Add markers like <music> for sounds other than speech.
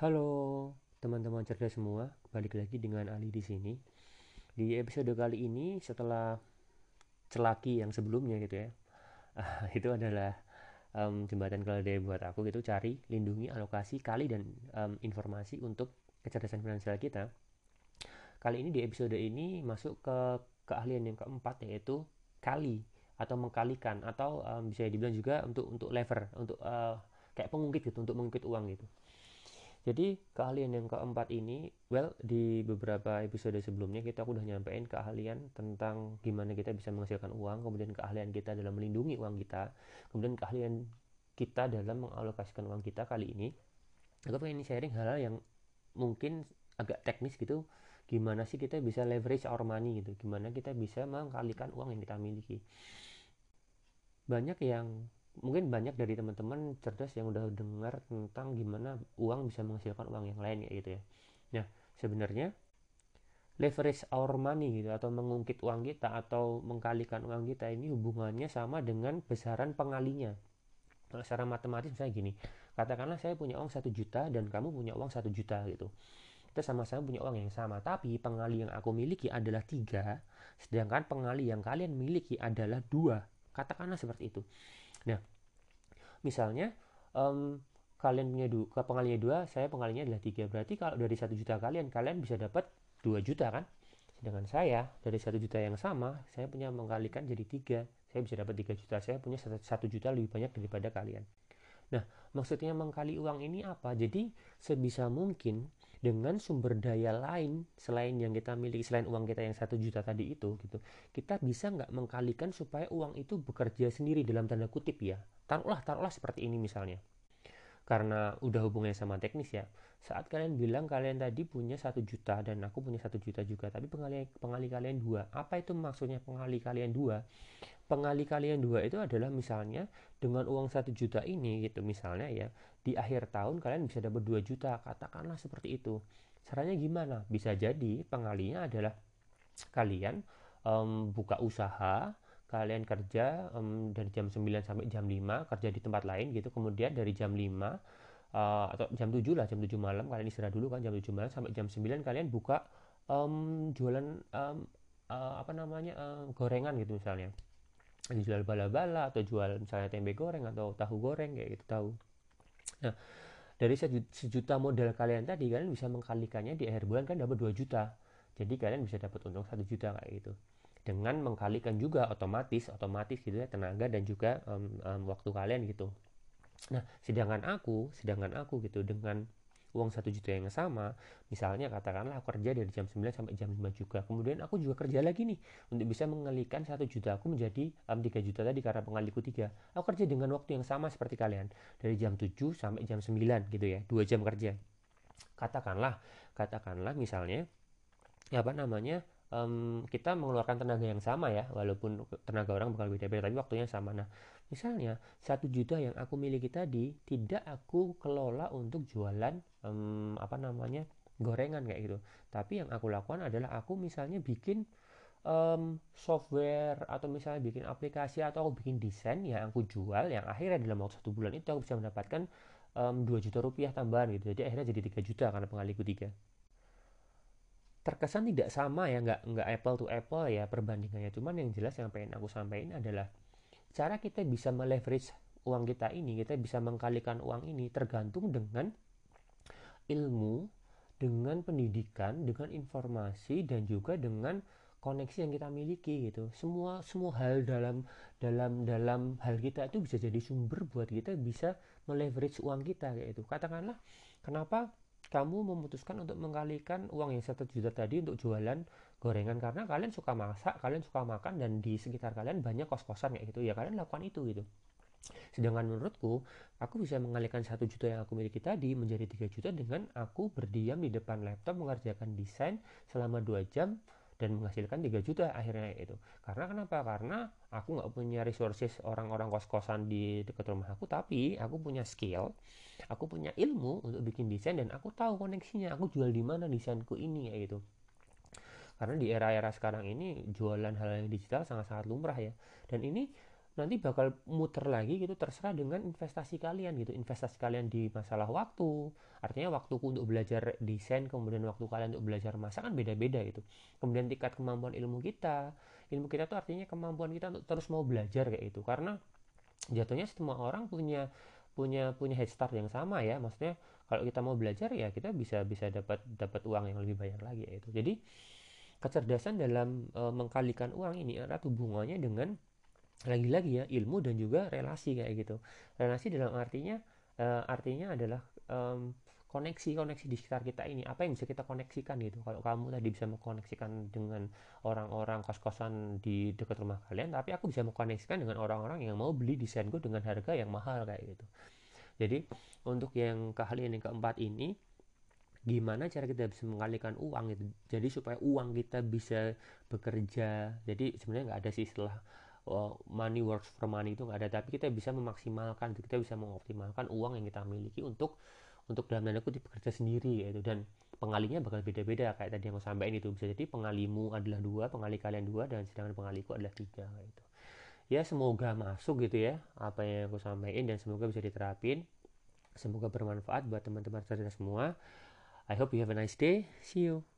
Halo teman-teman cerdas semua, balik lagi dengan Ali di sini. Di episode kali ini setelah celaki yang sebelumnya gitu ya, <laughs> itu adalah um, jembatan keledai buat aku gitu cari, lindungi, alokasi, kali dan um, informasi untuk kecerdasan finansial kita. Kali ini di episode ini masuk ke keahlian yang keempat yaitu kali atau mengkalikan atau um, bisa dibilang juga untuk untuk lever untuk uh, kayak pengungkit gitu untuk mengungkit uang gitu jadi keahlian yang keempat ini, well di beberapa episode sebelumnya kita udah nyampein keahlian tentang gimana kita bisa menghasilkan uang, kemudian keahlian kita dalam melindungi uang kita, kemudian keahlian kita dalam mengalokasikan uang kita kali ini. Aku pengen sharing hal-hal yang mungkin agak teknis gitu, gimana sih kita bisa leverage our money gitu, gimana kita bisa mengkalikan uang yang kita miliki. Banyak yang mungkin banyak dari teman-teman cerdas yang udah dengar tentang gimana uang bisa menghasilkan uang yang lain ya gitu ya. Nah, sebenarnya leverage our money gitu atau mengungkit uang kita atau mengkalikan uang kita ini hubungannya sama dengan besaran pengalinya. Kalau secara matematis misalnya gini, katakanlah saya punya uang satu juta dan kamu punya uang satu juta gitu. Kita sama-sama punya uang yang sama, tapi pengali yang aku miliki adalah tiga, sedangkan pengali yang kalian miliki adalah dua. Katakanlah seperti itu. Nah, misalnya um, kalian punya dua, pengalinya dua, saya pengalinya adalah tiga. Berarti kalau dari satu juta kalian, kalian bisa dapat dua juta kan? Sedangkan saya dari satu juta yang sama, saya punya mengkalikan jadi tiga. Saya bisa dapat tiga juta. Saya punya satu juta lebih banyak daripada kalian. Nah, maksudnya mengkali uang ini apa? Jadi sebisa mungkin dengan sumber daya lain selain yang kita miliki selain uang kita yang satu juta tadi itu gitu, kita bisa nggak mengkalikan supaya uang itu bekerja sendiri dalam tanda kutip ya. Taruhlah, taruhlah seperti ini misalnya. Karena udah hubungannya sama teknis ya. Saat kalian bilang kalian tadi punya satu juta dan aku punya satu juta juga, tapi pengali, pengali kalian dua. Apa itu maksudnya pengali kalian dua? Pengali kalian dua itu adalah misalnya dengan uang satu juta ini gitu misalnya ya di akhir tahun kalian bisa dapat 2 juta katakanlah seperti itu. Caranya gimana? Bisa jadi pengalinya adalah kalian um, buka usaha kalian kerja um, dari jam 9 sampai jam 5 kerja di tempat lain gitu kemudian dari jam 5 uh, atau jam 7 lah jam 7 malam kalian istirahat dulu kan jam 7 malam sampai jam 9 kalian buka um, jualan um, uh, apa namanya uh, gorengan gitu misalnya jual bala-bala atau jual misalnya tempe goreng atau tahu goreng kayak gitu tahu. Nah dari sejuta modal kalian tadi kalian bisa mengkalikannya di akhir bulan kan dapat 2 juta. Jadi kalian bisa dapat untung satu juta kayak gitu. Dengan mengkalikan juga otomatis otomatis gitu ya tenaga dan juga um, um, waktu kalian gitu. Nah sedangkan aku sedangkan aku gitu dengan uang satu juta yang sama misalnya katakanlah aku kerja dari jam 9 sampai jam 5 juga. Kemudian aku juga kerja lagi nih untuk bisa mengalihkan satu juta aku menjadi um, 3 juta tadi karena pengaliku 3 aku kerja dengan waktu yang sama seperti kalian dari jam 7 sampai jam 9 gitu ya dua jam kerja. Katakanlah katakanlah misalnya apa namanya um, kita mengeluarkan tenaga yang sama ya walaupun tenaga orang bakal beda-beda tapi waktunya sama. Nah misalnya satu juta yang aku miliki tadi tidak aku kelola untuk jualan um, apa namanya gorengan kayak gitu. Tapi yang aku lakukan adalah aku misalnya bikin um, software atau misalnya bikin aplikasi atau aku bikin desain yang aku jual yang akhirnya dalam waktu satu bulan itu aku bisa mendapatkan um, 2 juta rupiah tambahan gitu. Jadi akhirnya jadi 3 juta karena pengaliku 3 terkesan tidak sama ya nggak nggak apple to apple ya perbandingannya. Cuman yang jelas yang pengen aku sampaikan adalah cara kita bisa meleverage uang kita ini kita bisa mengkalikan uang ini tergantung dengan ilmu dengan pendidikan dengan informasi dan juga dengan koneksi yang kita miliki gitu. Semua semua hal dalam dalam dalam hal kita itu bisa jadi sumber buat kita bisa meleverage uang kita kayak itu katakanlah kenapa kamu memutuskan untuk mengkalikan uang yang satu juta tadi untuk jualan gorengan karena kalian suka masak, kalian suka makan dan di sekitar kalian banyak kos-kosan kayak gitu ya kalian lakukan itu gitu. Sedangkan menurutku, aku bisa mengalihkan satu juta yang aku miliki tadi menjadi tiga juta dengan aku berdiam di depan laptop mengerjakan desain selama dua jam dan menghasilkan 3 juta akhirnya itu. Karena kenapa? Karena aku nggak punya resources orang-orang kos-kosan di dekat rumah aku tapi aku punya skill aku punya ilmu untuk bikin desain dan aku tahu koneksinya. Aku jual di mana desainku ini ya gitu. Karena di era-era sekarang ini jualan hal yang digital sangat-sangat lumrah ya. Dan ini nanti bakal muter lagi gitu terserah dengan investasi kalian gitu. Investasi kalian di masalah waktu artinya waktuku untuk belajar desain kemudian waktu kalian untuk belajar masak kan beda-beda gitu. Kemudian tingkat kemampuan ilmu kita ilmu kita tuh artinya kemampuan kita untuk terus mau belajar kayak itu karena jatuhnya semua orang punya punya punya head start yang sama ya. Maksudnya kalau kita mau belajar ya kita bisa bisa dapat dapat uang yang lebih banyak lagi itu jadi kecerdasan dalam e, mengkalikan uang ini erat hubungannya dengan lagi-lagi ya ilmu dan juga relasi kayak gitu. Relasi dalam artinya uh, artinya adalah um, koneksi-koneksi di sekitar kita ini. Apa yang bisa kita koneksikan gitu? Kalau kamu tadi bisa mengkoneksikan dengan orang-orang kos-kosan di dekat rumah kalian tapi aku bisa mengkoneksikan dengan orang-orang yang mau beli desainku dengan harga yang mahal kayak gitu. Jadi untuk yang keahlian yang keempat ini gimana cara kita bisa mengalihkan uang itu jadi supaya uang kita bisa bekerja jadi sebenarnya nggak ada sih istilah uh, money works for money itu nggak ada. Tapi kita bisa memaksimalkan kita bisa mengoptimalkan uang yang kita miliki untuk untuk dalam tanda kutip bekerja sendiri yaitu dan pengalinya bakal beda-beda kayak tadi yang aku sampaikan itu. Bisa jadi pengalimu adalah dua pengali kalian dua dan sedangkan pengaliku adalah tiga gitu. Ya semoga masuk gitu ya apa yang aku sampaikan dan semoga bisa diterapin. Semoga bermanfaat buat teman-teman cerdas semua. I hope you have a nice day. See you